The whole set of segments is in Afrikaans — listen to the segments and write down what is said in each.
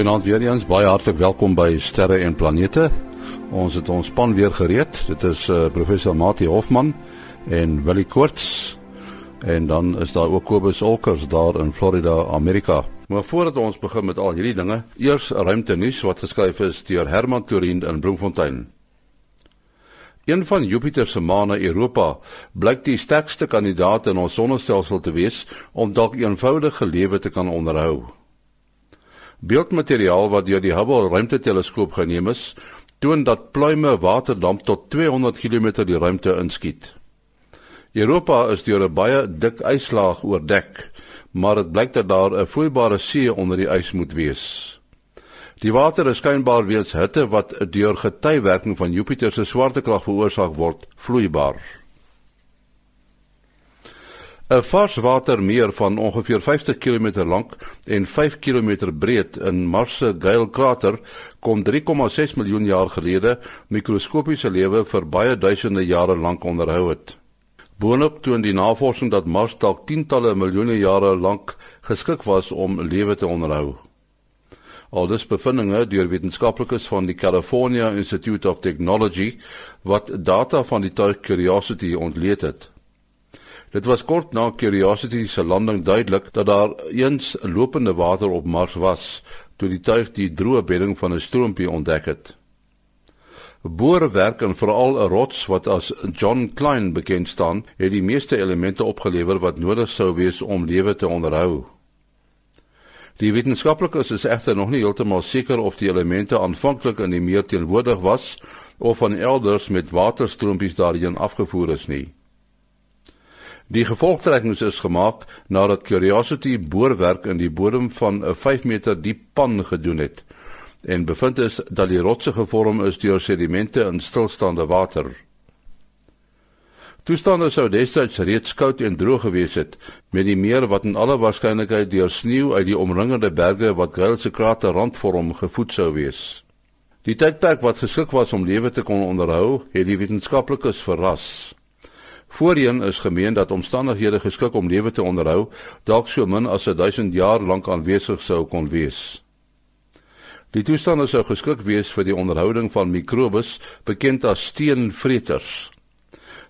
Goeienaand weer eens. Baie hartlik welkom by Sterre en Planete. Ons het ons span weer gereed. Dit is uh, professor Mati Hofman en Willie Koorts. En dan is daar ook Kobus Olkers daar in Florida, Amerika. Maar voordat ons begin met al hierdie dinge, eers ruimte nuus wat geskryf is deur Herman Turin in Bloemfontein. Een van Jupiter se maane, Europa, blyk die sterkste kandidaat in ons sonnestelsel te wees om dalk eenvoudige lewe te kan onderhou. Beeldmateriaal wat deur die Hubble ruimteteleskoop geneem is, toon dat pluime waterdamp tot 200 km die ruimte inskiet. Europa is deur 'n baie dik yslaag oordek, maar dit blyk dat daar 'n vloeibare see onder die ys moet wees. Die water is skynbaar weens hitte wat deur getywerking van Jupiter se swaartekrag veroorsaak word, vloeibaar. 'n Varswatermeer van ongeveer 50 km lank en 5 km breed in Mars se Gale krater kon 3,6 miljoen jaar gelede mikroskopiese lewe vir baie duisende jare lank onderhou het. Boonop toon die navorsing dat Mars dalk tientalle miljoene jare lank geskik was om lewe te onderhou. Al dis bevindinge deur wetenskaplikes van die California Institute of Technology wat data van die tuig Curiosity ontleed het. Dit was kort na Curiosity se landing duidelik dat daar eens lopende water op Mars was toe die tuig die droë bedding van 'n stroompie ontdek het. Boorwerk en veral 'n rots wat as John Klein bekend staan, het die meeste elemente opgelewer wat nodig sou wees om lewe te onderhou. Die wetenskaplikes is egter nog nie heeltemal seker of die elemente aanvanklik in die meer teenwoordig was of van elders met waterstroompies daarheen afgevoer is nie. Die gevolgtrekkings is gemaak nadat Curiosity boorwerk in die bodem van 'n 5 meter diep pan gedoen het en bevind is dat die rotse gevorm is deur sedimente in stilstaande water. Toestande sou destyds reeds koud en droog gewees het met die meer wat in alle waarskynlikheid deur sneeu uit die omringende berge wat Gale se krater rondvorm gevoed sou wees. Die tydperk wat geskik was om lewe te kon onderhou, het die wetenskaplikes verras. Voorheen is gemeen dat omstandighede geskik om lewe te onderhou dalk so min as 1000 jaar lank aanwesig sou kon wees. Die toestande sou geskik wees vir die onderhouding van mikrobes bekend as steenvreters.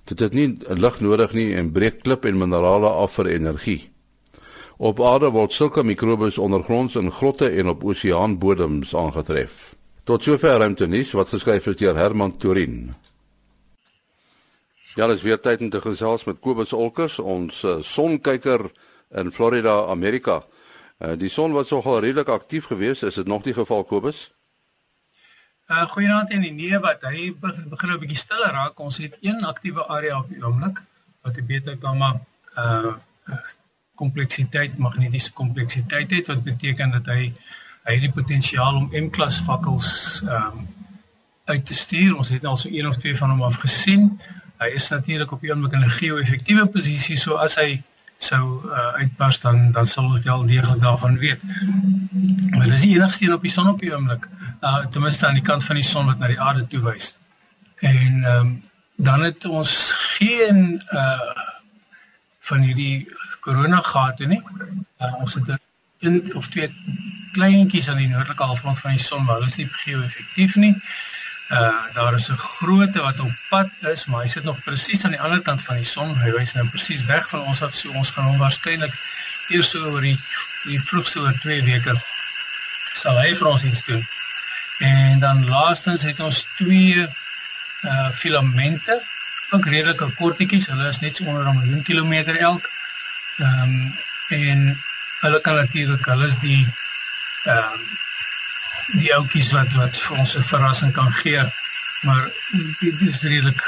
Dit het nie lig nodig nie en breek klip en minerale af vir energie. Op aarde word sulke mikrobes ondergronds in grotte en op oseaanbodems aangetref. Tot sover ruimte nuus wat geskryf is deur Herman Turin. Ja, dis weer tyd om te gesels met Kobus Olkers, ons uh, sonkyker in Florida, Amerika. Uh, die son was nogal redelik aktief geweest, is dit nog die geval Kobus? Uh goeienaand en nee wat hy begin begin 'n bietjie stiller raak. Ons het een aktiewe area op die oomblik wat 'n beta gamma uh kompleksiteit, magnetiese kompleksiteit het wat beteken dat hy hy het die potensiaal om M-klas vakkels ehm um, uit te stuur. Ons het al so een of twee van hom af gesien. Hy is natuurlik op 'n oomblik in 'n geo-effektiewe posisie, so as hy sou uh, uitbars dan dan sal ons wel deeglik daarvan weet. Maar dis die enigste een op die son op die oomblik, uh, ten minste aan die kant van die son wat na die aarde toe wys. En ehm um, dan het ons geen uh van hierdie koronagate nie. Uh, ons het een of twee kleintjies aan die noordelike halfrond van die son, maar hulle is nie geo-effektief nie. Uh daar is 'n grootte wat op pad is, maar hy sit nog presies aan die ander kant van die son. Hy wys nou presies weg van ons af, so ons gaan hom waarskynlik eers so oor die die vroegste oor 2 weke sal hy vir ons iets doen. En dan laastens het ons twee uh filamente, ook redelike kortetjies. Hulle is net so onder 'n miljoen kilometer elk. Ehm um, en hulle kan natuurlik, hulle is die ehm um, die ouetjies wat wat vir ons 'n verrassing kan gee. Maar dit is redelik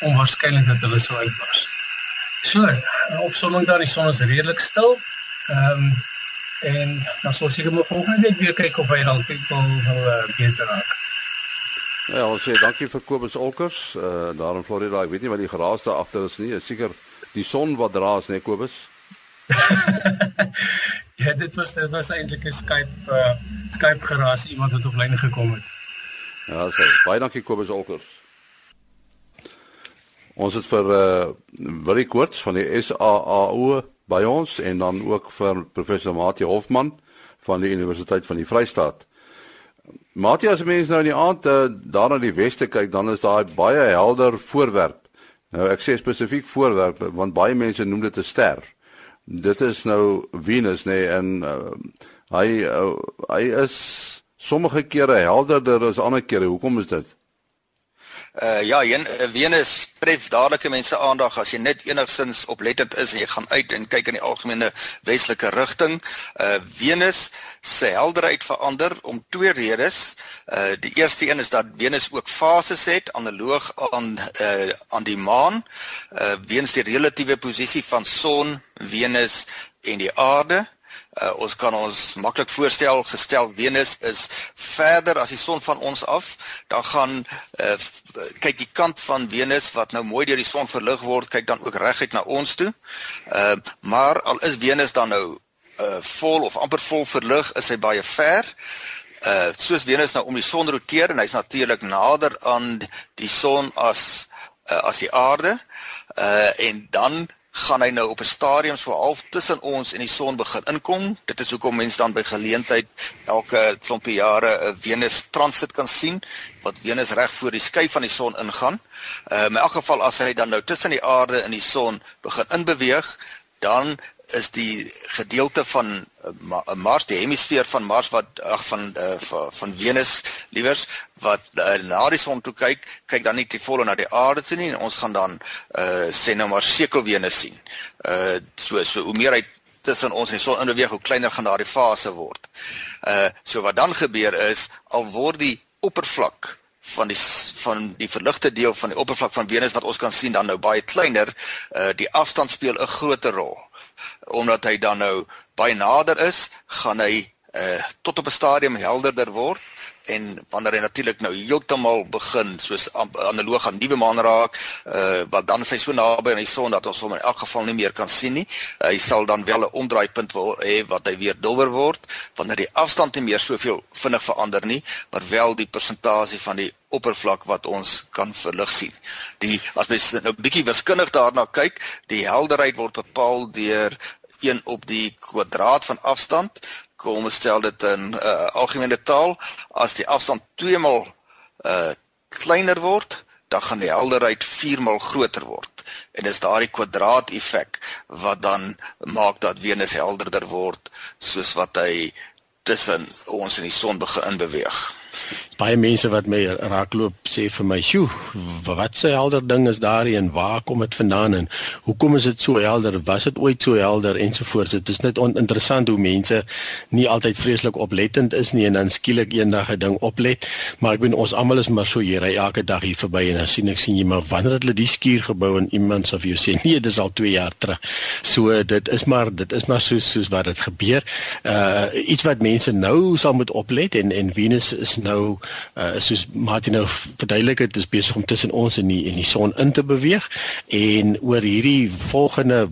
onwaarskynlik dat hulle sou uitbars. So, op sommige dae die son is redelik stil. Ehm um, en dan sal seker maar volgende week weer kyk of hy dalk wil wil uh, beter raak. Ja, ons sê dankie vir Kobus Olkers, uh, daar in Florida. Ek weet nie wat die geraas daar agter is nie. Seker die son wat draas, nee Kobus. ja, dit was dit was eintlik 'n Skype uh Skype geraas iemand wat op lyn gekom het. Ja, so. Baie dankie Kobus Olkers. Ons het vir uh Willie Koorts van die SAAO by ons en dan ook vir professor Mati Hofman van die Universiteit van die Vrystaat. Matthias mense nou in die aand uh, daar na die weste kyk, dan is daar baie helder voorwerp. Nou ek sê spesifiek voorwerp want baie mense noem dit 'n ster. Dit is nou Venus nê nee, en uh, hy uh, hy is sommige kere helderder as ander kere. Hoekom is dit? Uh ja, een eh, Venus tref dadelike mense aandag as jy net enigsins oplettend is en jy gaan uit en kyk in die algemene westelike rigting. Uh Venus se helderheid verander om twee redes. Uh die eerste een is dat Venus ook fases het analoog aan uh aan die maan. Uh weens die relatiewe posisie van son, Venus en die aarde. Uh, ons kan ons maklik voorstel gestel Venus is verder as die son van ons af, dan gaan uh, kyk die kant van Venus wat nou mooi deur die son verlig word, kyk dan ook reguit na ons toe. Uh, maar al is Venus dan nou uh, vol of amper vol verlig, is hy baie ver. Uh soos Venus nou om die son roteer en hy's natuurlik nader aan die son as uh, as die aarde. Uh en dan gaan hy nou op 'n stadium so half tussen ons en die son begin inkom. Dit is hoekom mense dan by geleentheid elke klompie jare 'n Venus transit kan sien wat Venus reg voor die skyf van die son ingaan. Ehm uh, in elk geval as hy dan nou tussen die aarde en die son begin inbeweeg, dan is die gedeelte van uh, Mars die hemisfeer van Mars wat ag van uh, van Venus liewers wat uh, na die son toe kyk kyk dan nie te volle na die aarde toe nie en ons gaan dan uh, sê nou maar sekel Venus sien. Uh so so hoe meer hy tussen ons en die son inbeweeg hoe kleiner gaan daardie fase word. Uh so wat dan gebeur is al word die oppervlak van die van die verligte deel van die oppervlak van Venus wat ons kan sien dan nou baie kleiner uh die afstand speel 'n groter rol omdat hy dan nou baie nader is, gaan hy uh tot op 'n stadium helderder word en wanneer hy natuurlik nou heeltemal begin soos analoog aan nuwe maan raak, uh wat dan is hy so naby aan die son dat ons hom in elk geval nie meer kan sien nie. Uh, hy sal dan wel 'n omdraaipunt hê wat hy weer dowwer word wanneer die afstand nie meer soveel vinnig verander nie, maar wel die persentasie van die oppervlak wat ons kan verlig sien. Die as mens nou 'n bietjie wiskundig daarna kyk, die helderheid word bepaal deur 1 op die kwadraat van afstand kom ons stel dit in uh, algemene taal. As die afstand 2 maal uh, kleiner word dan gaan die helderheid 4 maal groter word. En dis daardie kwadraat effek wat dan maak dat Venus helderder word soos wat hy tussen ons en die son begin beweeg baie mense wat my raakloop sê vir my, "Sjoe, wat se helder ding is daar en waar kom dit vandaan en hoekom is dit so helder? Was dit ooit so helder ensovoorts?" Dit is net interessant hoe mense nie altyd vreeslik oplettend is nie en dan skielik eendag 'n ding oplet. Maar ek bedoel ons almal is maar so hier ry elke dag hier verby en dan sien ek sien jy maar wanneer het hulle die skuur gebou en iemand sê vir jou sê, "Nee, dis al 2 jaar terug." So dit is maar dit is maar soos soos wat dit gebeur. Uh iets wat mense nou sal moet oplet en en Venus is nou uh soos Martin nou verduidelik het, is besig om tussen ons en die en die son in te beweeg en oor hierdie volgende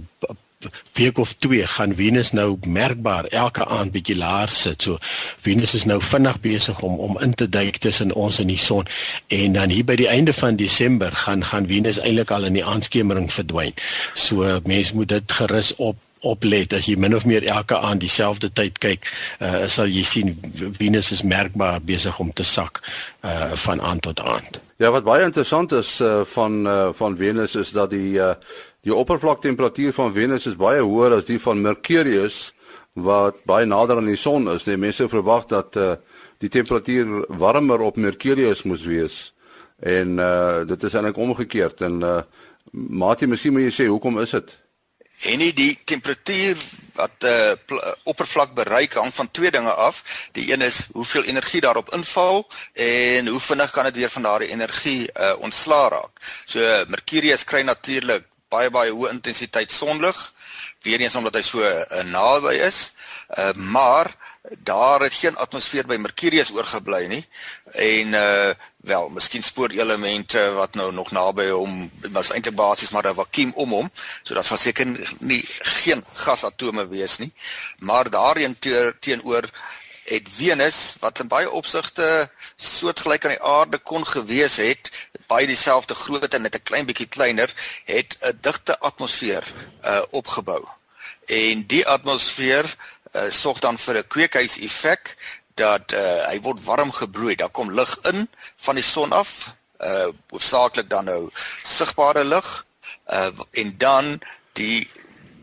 week of twee gaan Venus nou merkbaar elke aand bietjie laer sit. So Venus is nou vinnig besig om om in te duik tussen ons en die son en dan hier by die einde van Desember gaan gaan Venus eintlik al in die aandskemering verdwyn. So mense moet dit gerus op oplet as jy min of meer elke aand dieselfde tyd kyk, uh, sal jy sien Venus is merkbaar besig om te sak uh, van aand tot aand. Ja, wat baie interessant is uh, van uh, van Venus is dat die uh, die oppervlaktemperatuur van Venus is baie hoër as die van Mercurius wat baie nader aan die son is. Die mense verwag dat uh, die temperatuur warmer op Mercurius moes wees en uh, dit is eintlik omgekeerd en uh, Mati, miskien moet jy sê hoekom is dit? En nie die temperatuur wat 'n uh, eh, oppervlak bereik hang van twee dinge af. Die een is hoeveel energie daarop inval en hoe vinnig kan dit weer van daardie energie uh, ontslaa raak. So Mercurius kry natuurlik baie baie hoë intensiteit sonlig, weer eens omdat hy so uh, naby is. Uh, maar daar het geen atmosfeer by Mercurius oorgebly nie. En uh wel miskien spoorelemente wat nou nog naby hom was eintlik basies maar 'n vakuum om hom. So dat sal seker nie geen gasatome wees nie. Maar daarin teenoor het Venus wat in baie opsigte soortgelyk aan die aarde kon gewees het baie dieselfde grootte net 'n klein bietjie kleiner het 'n digte atmosfeer uh opgebou. En die atmosfeer uh, sorg dan vir 'n kweekhuiseffek dat uh, hy word warm gebroei. Daar kom lig in van die son af, uh hoofsaaklik dan nou sigbare lig. Uh en dan die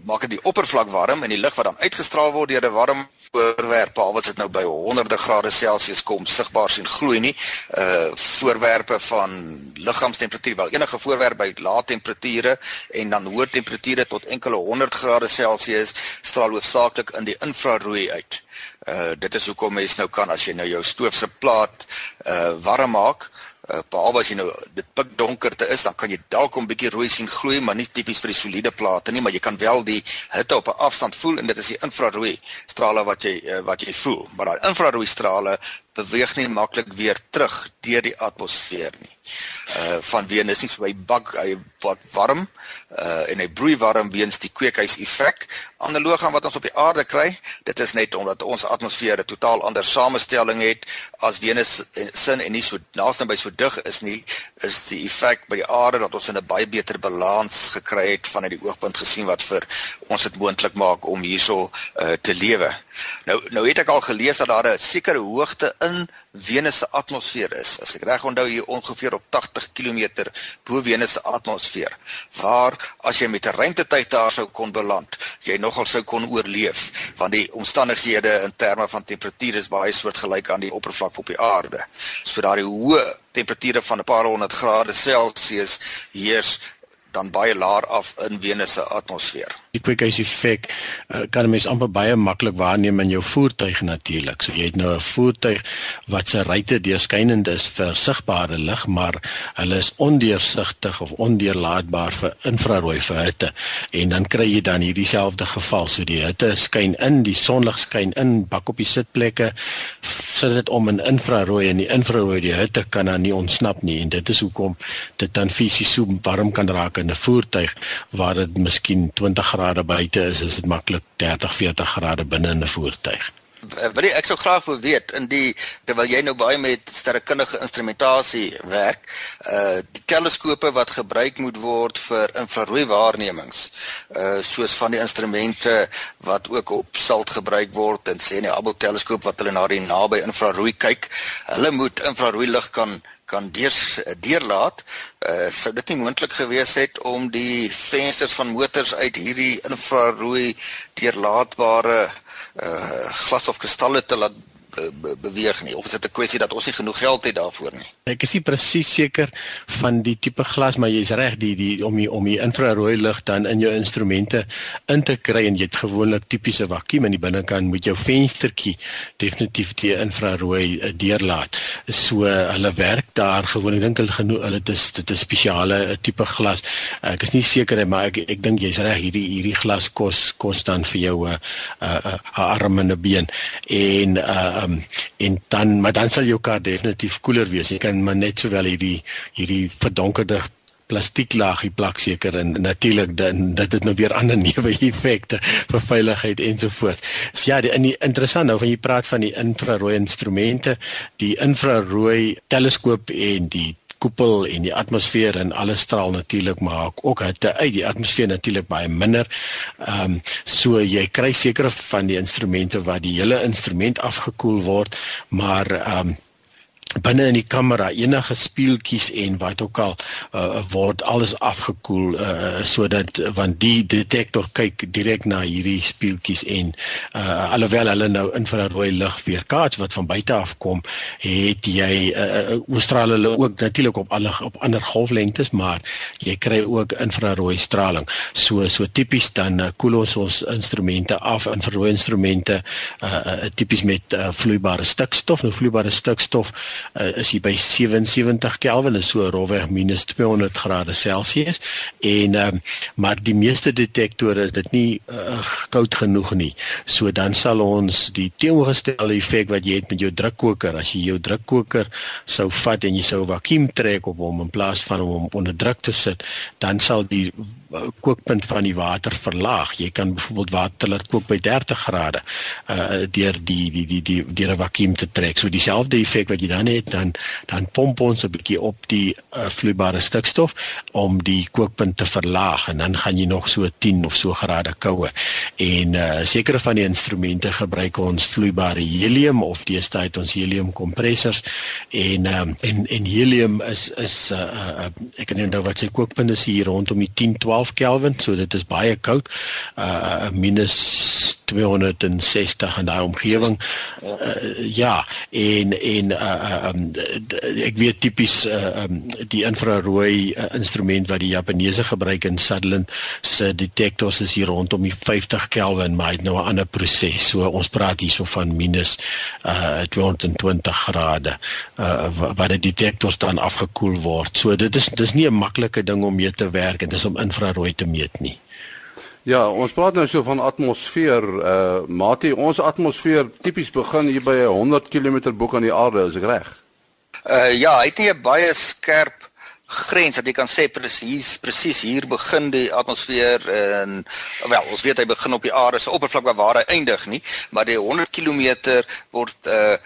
maak dit die oppervlak warm en die lig wat dan uitgestraal word deur 'n warm voorwerpe al wat dit nou by honderde grade Celsius kom sigbaar sien gloei nie uh voorwerpe van liggaamstemperatuur wel enige voorwerp by lae temperature en dan hoë temperature tot enkele 100 grade Celsius straal hoofsaaklik in die infrarooi uit. Uh dit is hoekom mens nou kan as jy nou jou stoof se plaat uh warm maak uh, behalwe as jy nou dit pik donkerte is, dan kan jy dalk 'n bietjie rooi sien gloei, maar nie tipies vir die soliede plate nie, maar jy kan wel die hitte op 'n afstand voel en dit is die infrarooi strale wat jy uh, wat jy voel. Maar daai infrarooi strale beweeg nie maklik weer terug deur die atmosfeer nie. Uh van Venus nie so hy bak hy wat warm uh en hy broei warm weens die kweekhuis effek analoog aan wat ons op die aarde kry. Dit is net omdat ons atmosfeer 'n totaal ander samestelling het as Venus en sin en nie so naaste by so dig is nie, is die effek by die aarde dat ons in 'n baie beter balans gekry het vanuit die oogpunt gesien wat vir ons dit moontlik maak om hierso uh te lewe. Nou nou het ek al gelees dat daar 'n sekere hoogte in Venus se atmosfeer is. As ek reg onthou hier ongeveer op 80 km bo Venus se atmosfeer, waar as jy met 'n ruimtetyd daar sou kon beland, jy nogal sou kon oorleef, want die omstandighede in terme van temperatuur is baie soortgelyk aan die oppervlak op die aarde. So daardie hoë temperature van 'n paar honderd grade Celsius heers dan baie laer af in Venus se atmosfeer die kweekhuis effek uh, kan 'n mens amper baie maklik waarneem in jou voertuig natuurlik. So jy het nou 'n voertuig wat se ruitte deurskynend is vir sigbare lig, maar hulle is ondeursigtig of ondeurlaatbaar vir infrarooi vir hitte. En dan kry jy dan hierdie selfde geval. So die hitte skyn in, die sonlig skyn in, bak op die sitplekke, sit dit om in infrarooi en die infrarooi die hitte kan dan nie ontsnap nie en dit is hoekom dit dan fisies so warm kan raak in 'n voertuig waar dit miskien 20 grade buite is, is dit maklik 30, 40 grade binne in 'n voertuig. Wat ek sou graag wil weet in die terwyl jy nou baie met sterrekundige instrumentasie werk, uh die teleskope wat gebruik moet word vir infrarooi waarnemings, uh soos van die instrumente wat ook op salt gebruik word en sê 'n Hubble teleskoop wat hulle na die naby infrarooi kyk, hulle moet infrarooi lig kan kan deur deurlaat uh, sou dit nie moontlik gewees het om die vensters van motors uit hierdie infrarooi deurlaatbare uh, glas of kristalle te laat be beweeg nie? Of is dit 'n kwessie dat ons nie genoeg geld het daarvoor nie? Ek is nie presies seker van die tipe glas maar jy's reg die die om die om die infrarooi lig dan in jou instrumente in te kry en jy het gewoonlik tipiese vakuum in die binnekant moet jou venstertjie definitief die infrarooi uh, deurlaat. So hulle werk daar gewoon ek dink hulle genoeg hulle dit is dit is spesiale uh, tipe glas. Ek is nie seker maar ek ek dink jy's reg hierdie hierdie glas kos kos dan vir jou 'n uh, uh, uh, arm en 'n been. En uh, um, en dan maar dan sal jou kar definitief koeler wees. Jy kan maar net sowel hierdie hierdie verdonkerde plastieklaagie plak seker en natuurlik dan dat dit nou weer ander neuwe effekte vir veiligheid ensovoorts. So ja, die, in die interessant nou van jy praat van die infrarooi instrumente, die infrarooi teleskoop en die koepel en die atmosfeer en alles straal natuurlik maar ook hitte uit die atmosfeer natuurlik baie minder. Ehm um, so jy kry sekere van die instrumente waar die hele instrument afgekoel word, maar ehm um, binne in die kamera enige speeltjies en wat ook al uh, word alles afgekoel uh, sodat want die detektor kyk direk na hierdie speeltjies en uh, alhoewel hulle nou infrarooi lig weerkaats wat van buite af kom het jy uh, Australië hulle ook natuurlik op alle op ander golflengtes maar jy kry ook infrarooi straling. So so tipies dan uh, koel ons ons instrumente af infrarooi instrumente uh, uh, tipies met uh, vloeibare stikstof. Nou vloeibare stikstof uh, is hier by 77 Kelvin is so rofweg minus 200 grade Celsius en um, maar die meeste detektore is dit nie uh, koud genoeg nie. So dan sal ons die teenoorgestelde effek wat jy het met jou drukkoker as jy jou drukkoker sou vat en jy sou 'n vakuum trek op hom in plaas van om hom onder druk te sit, dan sal die kookpunt van die water verlaag. Jy kan byvoorbeeld water laat kook by 30 grade uh deur die die die die deur 'n vakuum te trek. So dieselfde effek wat jy dan het, dan dan pomp ons 'n bietjie op die uh, vloeibare stikstof om die kookpunt te verlaag en dan gaan jy nog so 10 of so grade kouer. En uh, sekere van die instrumente gebruik ons vloeibare helium of deesdae het ons helium kompressors en um, en en helium is is uh, uh, ek kan nie onthou wat sy kookpunt is hier rondom die 10 12 Kelvin, so dit is baie koud. Uh minus 260 in daai omgewing. Uh, ja, en en uh, um, ek weet tipies uh, um, die infrarooi uh, instrument wat die Japaneese gebruik in Sutherland se detektors is hier rondom die 50 Kelvin, maar dit nou 'n ander proses. So ons praat hierso van minus uh 220 grade uh waar die detektors dan afgekoel word. So dit is dis nie 'n maklike ding om mee te werk, dit is om infrarooi te meet nie. Ja, ons praat nou so van atmosfeer. Uh Mati, ons atmosfeer tipies begin hier by 100 km bo kan die aarde, is ek reg? Uh ja, hy het nie 'n baie skerp grens dat jy kan sê presies presies hier begin die atmosfeer en wel, ons weet hy begin op die aarde se oppervlak waar hy eindig nie, maar die 100 km word uh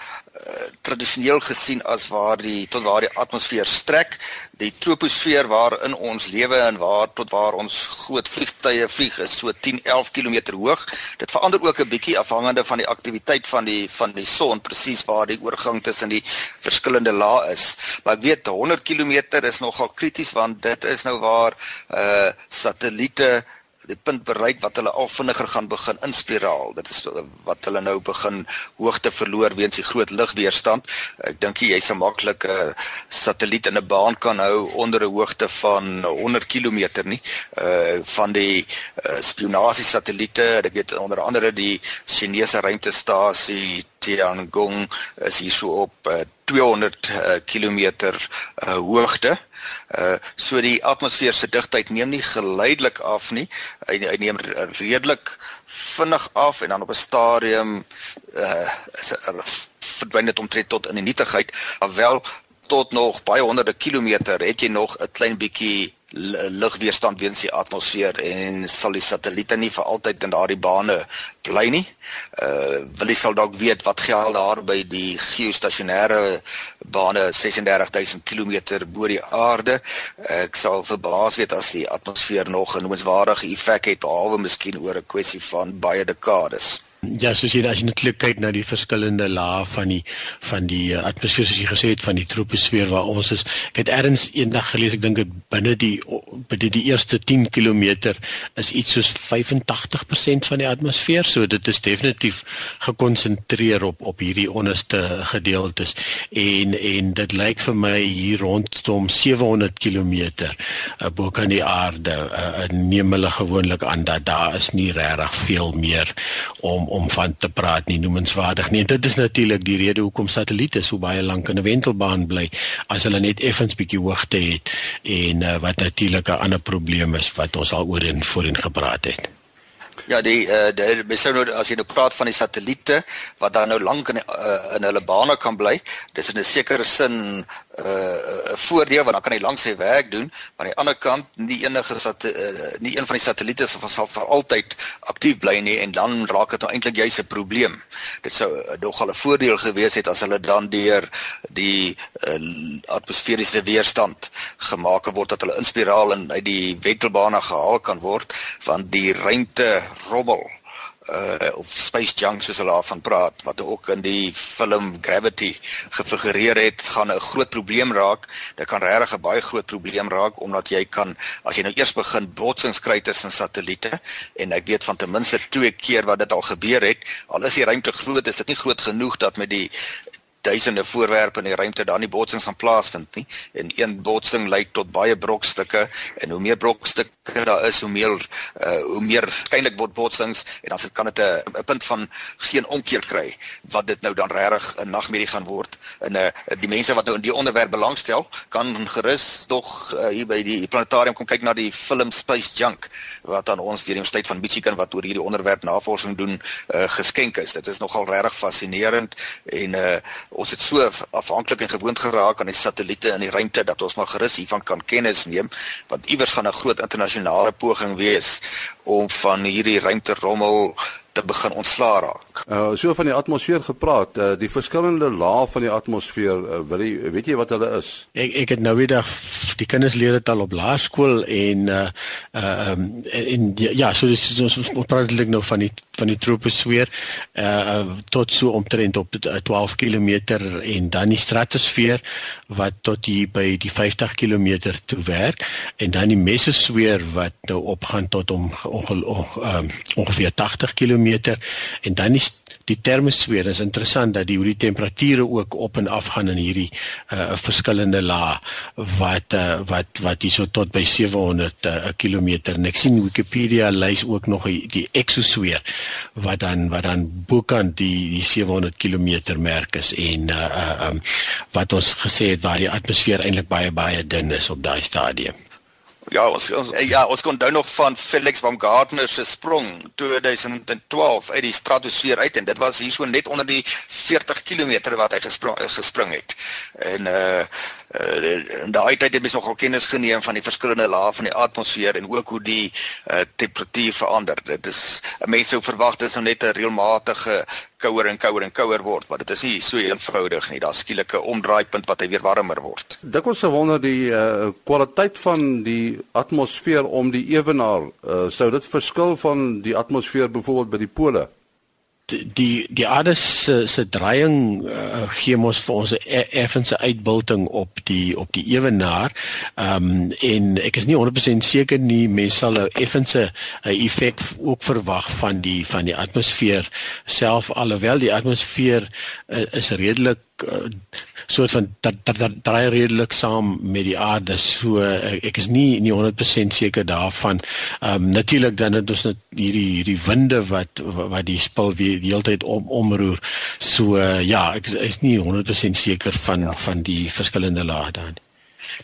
tradisioneel gesien as waar die tot waar die atmosfeer strek, die troposfeer waarin ons lewe en waar tot waar ons groot vliegtye vlieg is so 10 11 km hoog. Dit verander ook 'n bietjie afhangende van die aktiwiteit van die van die son presies waar die oorgang tussen die verskillende lae is. Maar ek weet 100 km is nogal krities want dit is nou waar uh satelliete die punt bereik wat hulle al vinniger gaan begin inspiraal. Dit is wat hulle nou begin hoogte verloor weens die groot lugweerstand. Ek dink jy sal maklik 'n satelliet in 'n baan kan hou onder 'n hoogte van 100 km nie. Uh van die uh, spionasie satelliete, ek weet onder andere die Chinese ruimtestasie Tiangong is hier so op uh, 200 uh, km uh, hoogte. Uh Uh so die atmosfeer se digtheid neem nie geleidelik af nie. Hy, hy neem redelik vinnig af en dan op 'n stadium uh is er, verdwyn dit omtrent tot in die nietigheid. Alwel tot nog baie honderde kilometer het jy nog 'n klein bietjie lugweerstand weens die atmosfeer en sal die satelliete nie vir altyd in daardie bane bly nie. Uh wil jy sal dalk weet wat geld daar by die geostasionêre bane 36000 km bo die aarde. Ek sal verbaas weet as die atmosfeer nog 'n noemenswaardige effek het behalwe miskien oor 'n kwessie van baie dekades. Ja, soos jy as jy net kyk na die verskillende lae van die van die uh, atmosfeer soos jy gesê het van die troposfeer waar ons is. Ek het ergens eendag gelees, ek dink dit binne die binne die eerste 10 km is iets soos 85% van die atmosfeer, so dit is definitief gekonsentreer op op hierdie onderste gedeeltes en en dit lyk vir my hier rondom 700 km uh, bo kan die aarde uh, neem hulle gewoonlik aan dat daar is nie regtig veel meer om om van te praat nie noemenswaardig nie. Dit is natuurlik die rede hoekom satelliete so baie lank in 'n wentelbaan bly as hulle net effens bietjie hoogte het en uh, wat natuurlik 'n ander probleem is wat ons al oor en voorheen gepraat het. Ja, die eh uh, die sou nou as jy nou praat van die satelliete wat dan nou lank in uh, in hulle bane kan bly, dis in 'n sekere sin uh 'n voordeel want dan kan hy lank sy werk doen, maar aan die ander kant nie enige sat uh, nie een van die satelliete sal sal vir altyd aktief bly nie en dan raak dit nou eintlik juis 'n probleem. Dit sou uh, nogal 'n voordeel gewees het as hulle dan deur die uh, atmosferiese weerstand gemaak word dat hulle inspiraal en uit die wentelbane gehaal kan word want die ruimte rommel uh of space junk soos hulle daarvan praat wat ook in die film Gravity gefigureer het gaan 'n groot probleem raak. Dit kan regtig 'n baie groot probleem raak omdat jy kan as jy nou eers begin botsings kry tussen satelliete en ek weet van ten minste twee keer wat dit al gebeur het. Al is die ruimte groot, is dit nie groot genoeg dat met die duisende voorwerpe in die ruimte daar nie botsings gaan plaasvind nie. En een botsing lei tot baie brokstukke. En hoe meer brokstukke daar is hoe meer uh, hoe meer skynlik word botsings. En dan kan dit 'n punt van geen omkeer kry wat dit nou dan regtig 'n nagmerrie gaan word. En uh, die mense wat nou in die onderwerp belangstel kan gerus tog uh, hier by die planetarium kom kyk na die film Space Junk wat aan ons deur die Universiteit van Michigan wat oor hierdie onderwerp navorsing doen uh, geskenk is. Dit is nogal regtig fascinerend. En uh, ons het so afhanklik en gewoond geraak aan die satelliete in die ruimte dat ons maar gerus hiervan kan kennis neem want iewers gaan 'n groot internasionale poging wees om van hierdie ruimterommel te begin ontslaa raak. Uh so van die atmosfeer gepraat, uh die verskillende lae van die atmosfeer, uh, wil jy weet jy wat hulle is? Ek ek het nou weer die kinders leer dit al op laerskool en uh uh um, en ja, so dis ons ons praat eintlik nou van die van die troposfeer uh tot so omtrent op 12 km en dan die stratosfeer wat tot hier by die 50 km toe werk en dan die mesosfeer wat nou opgaan tot om onge, onge, um, ongeveer 80 km en dan die die termosfeer is interessant dat die hoe die temperature ook op en af gaan in hierdie uh verskillende lae wat uh, wat wat hierso tot by 700 uh, km en ek sien Wikipedia lys ook nog die exosfeer wat dan wat dan bokant die die 700 km merk is. En uh, uh um, wat ons gesê het waar die atmosfeer eintlik baie baie dun is op daai stadium Ja, ons, ons ja, ons kon onthou nog van Felix Baumgartner se sprong 2012 uit die stratosfeer uit en dit was hier so net onder die 40 km wat hy gespring gespring het. En uh uh in daai tyd het mens nogal kennis geneem van die verskillende lae van die atmosfeer en ook hoe die uh temperatuur verander. Dit is mense sou verwag dit sou net 'n reëlmatige kouer en kouer en kouer word, maar dit is nie so eenvoudig nie. Daar's skielike omdraaipunt wat hy weer warmer word. Dikwels se wonder die uh kwaliteit van die atmosfeer om die ewenaar, uh, sou dit verskil van die atmosfeer byvoorbeeld by die pole? Die die aarde se se draaiing uh, gee mos vir ons 'n e, effense uitbulting op die op die ewenaar. Ehm um, en ek is nie 100% seker nie mense sal 'n effense effek ook verwag van die van die atmosfeer self alhoewel die atmosfeer uh, is redelik uh, soort van dat dat dat draai redelik saam met die aarde so ek, ek is nie nie 100% seker daarvan. Ehm um, natuurlik dan het ons net hierdie hierdie winde wat wat die spul weer die hele tyd om omroer. So uh, ja, ek is, is nie 100% seker van ja. van die verskillende lae dan.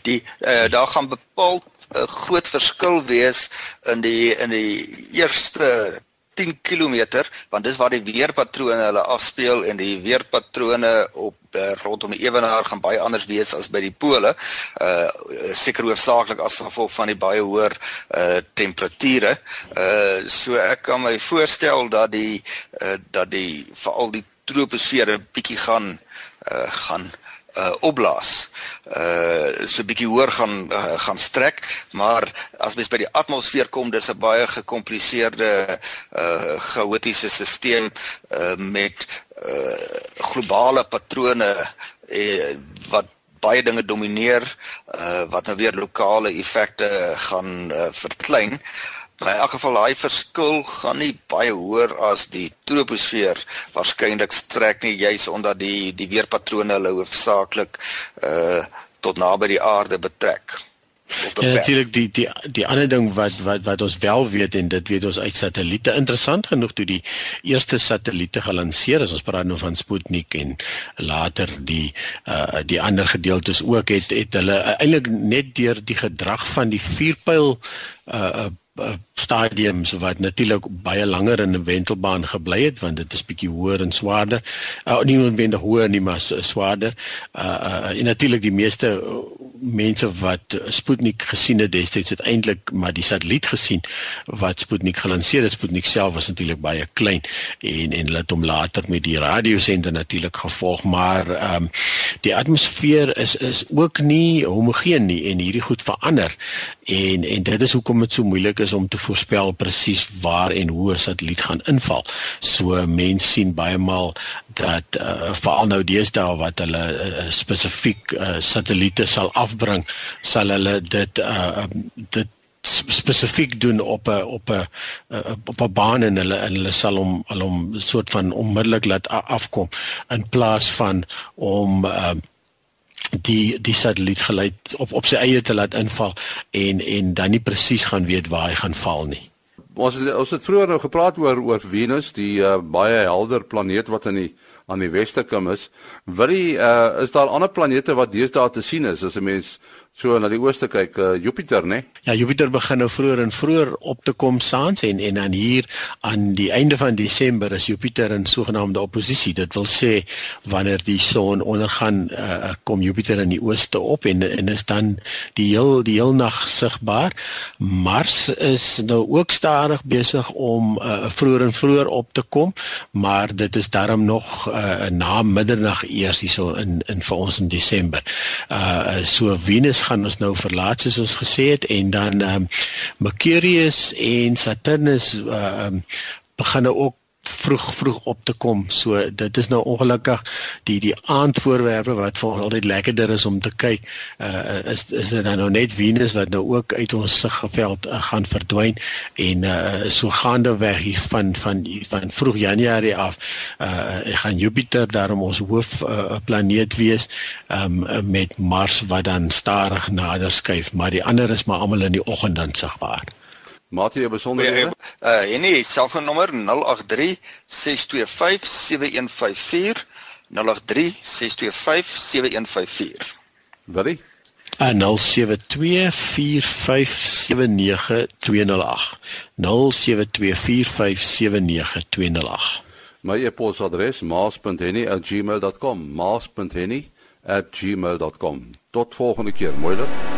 Die uh, daar gaan bepaal 'n groot verskil wees in die in die eerste 10 km want dis waar die weerpatrone hulle afspeel en die weerpatrone op uh, rondom die ewenaar gaan baie anders wees as by die pole. Uh seker hoofsaaklik as gevolg van die baie hoër uh temperature. Uh so ek kan my voorstel dat die uh dat die veral die troposfeer 'n bietjie gaan uh gaan uh opblaas. Uh so 'n bietjie hoër gaan uh, gaan strek, maar as mens by die atmosfeer kom, dis 'n baie gekompliseerde uh chaotiese stelsel uh met uh globale patrone uh, wat baie dinge domineer uh wat nou weer lokale effekte gaan uh, verklein. Uh Maar in elk geval daai verskil gaan nie baie hoër as die troposfeer waarskynlik strek nie juis omdat die die weerpatrone hulle hoofsaaklik uh tot naby die aarde betrek. Ja, natuurlik die die die ander ding wat wat wat ons wel weet en dit weet ons uit satelliete interessant genoeg toe die eerste satelliete gelanseer is ons praat nou van Sputnik en later die uh die ander gedeeltes ook het het hulle uh, eintlik net deur die gedrag van die vuurpyl uh, uh Eh, stadiums wat natuurlik baie langer in 'n wentelbaan gebly het want dit is bietjie hoër en swaarder. Uh, nie noodwendig hoër nie maar swaarder. Uh, uh en natuurlik die meeste uh, mense wat Sputnik gesien het destyds het eintlik maar die satelliet gesien wat Sputnik gelanseer het. Sputnik self was natuurlik baie klein en en laat hom later met die radiosender natuurlik gevolg, maar ehm um, die atmosfeer is is ook nie homogeen nie en hierdie goed verander en en dit is hoekom dit so moeilik is om te voorspel presies waar en hoe 'n satelliet gaan inval. So mense sien baie maal dat uh, veral nou deesdae wat hulle uh, spesifiek uh, satelliete sal afbring, sal hulle dit uh, dit spesifiek doen op 'n op 'n op 'n baan en hulle en hulle sal hom hulle hom soort van onmiddellik laat afkom in plaas van om uh, die die satelliet geluid op op sy eie te laat inval en en dan nie presies gaan weet waar hy gaan val nie. Ons ons het vroeër nou gepraat oor oor Venus, die uh, baie helder planeet wat in die aan die westekom is. Wat die uh, is daar ander planete wat deesdae te sien is as 'n mens so na die ooste kyk, uh, Jupiter, né? Ja, Jupiter begin nou vroeër en vroeër op te kom saans en en dan hier aan die einde van Desember is Jupiter in sogenaamde oppositie. Dit wil sê wanneer die son ondergaan, uh, kom Jupiter in die ooste op en en is dan die heel die heel nag sigbaar. Mars is nou ook stadig besig om uh, vroeër en vroeër op te kom, maar dit is darm nog uh, na middernag eers hierso in in vir ons in Desember. Uh so Venus gaan ons nou verlaat soos ons gesê het en dan ehm um, Mercurius en Saturnus uh um, begin nou ook vroeg vroeg op te kom. So dit is nou ongelukkig die die aandvoorwerpe wat vir ons altyd lekkerder is om te kyk. Uh is is dit nou net Venus wat nou ook uit ons siggeveld uh, gaan verdwyn en uh so gaande weg hier van van van vroeg Januarie af uh gaan Jupiter daarom ons hoof uh, planeet wees um met Mars wat dan stadig nader skuif, maar die ander is maar almal in die oggend dan sigbaar. Maat jy besonderhede? Uh Henny, selfoonnommer 083 625 7154 083 625 7154. Wat? Uh 0724579208. 0724579208. My e-posadres maas.henny@gmail.com. maas.henny@gmail.com. Tot volgende keer, mooi loop.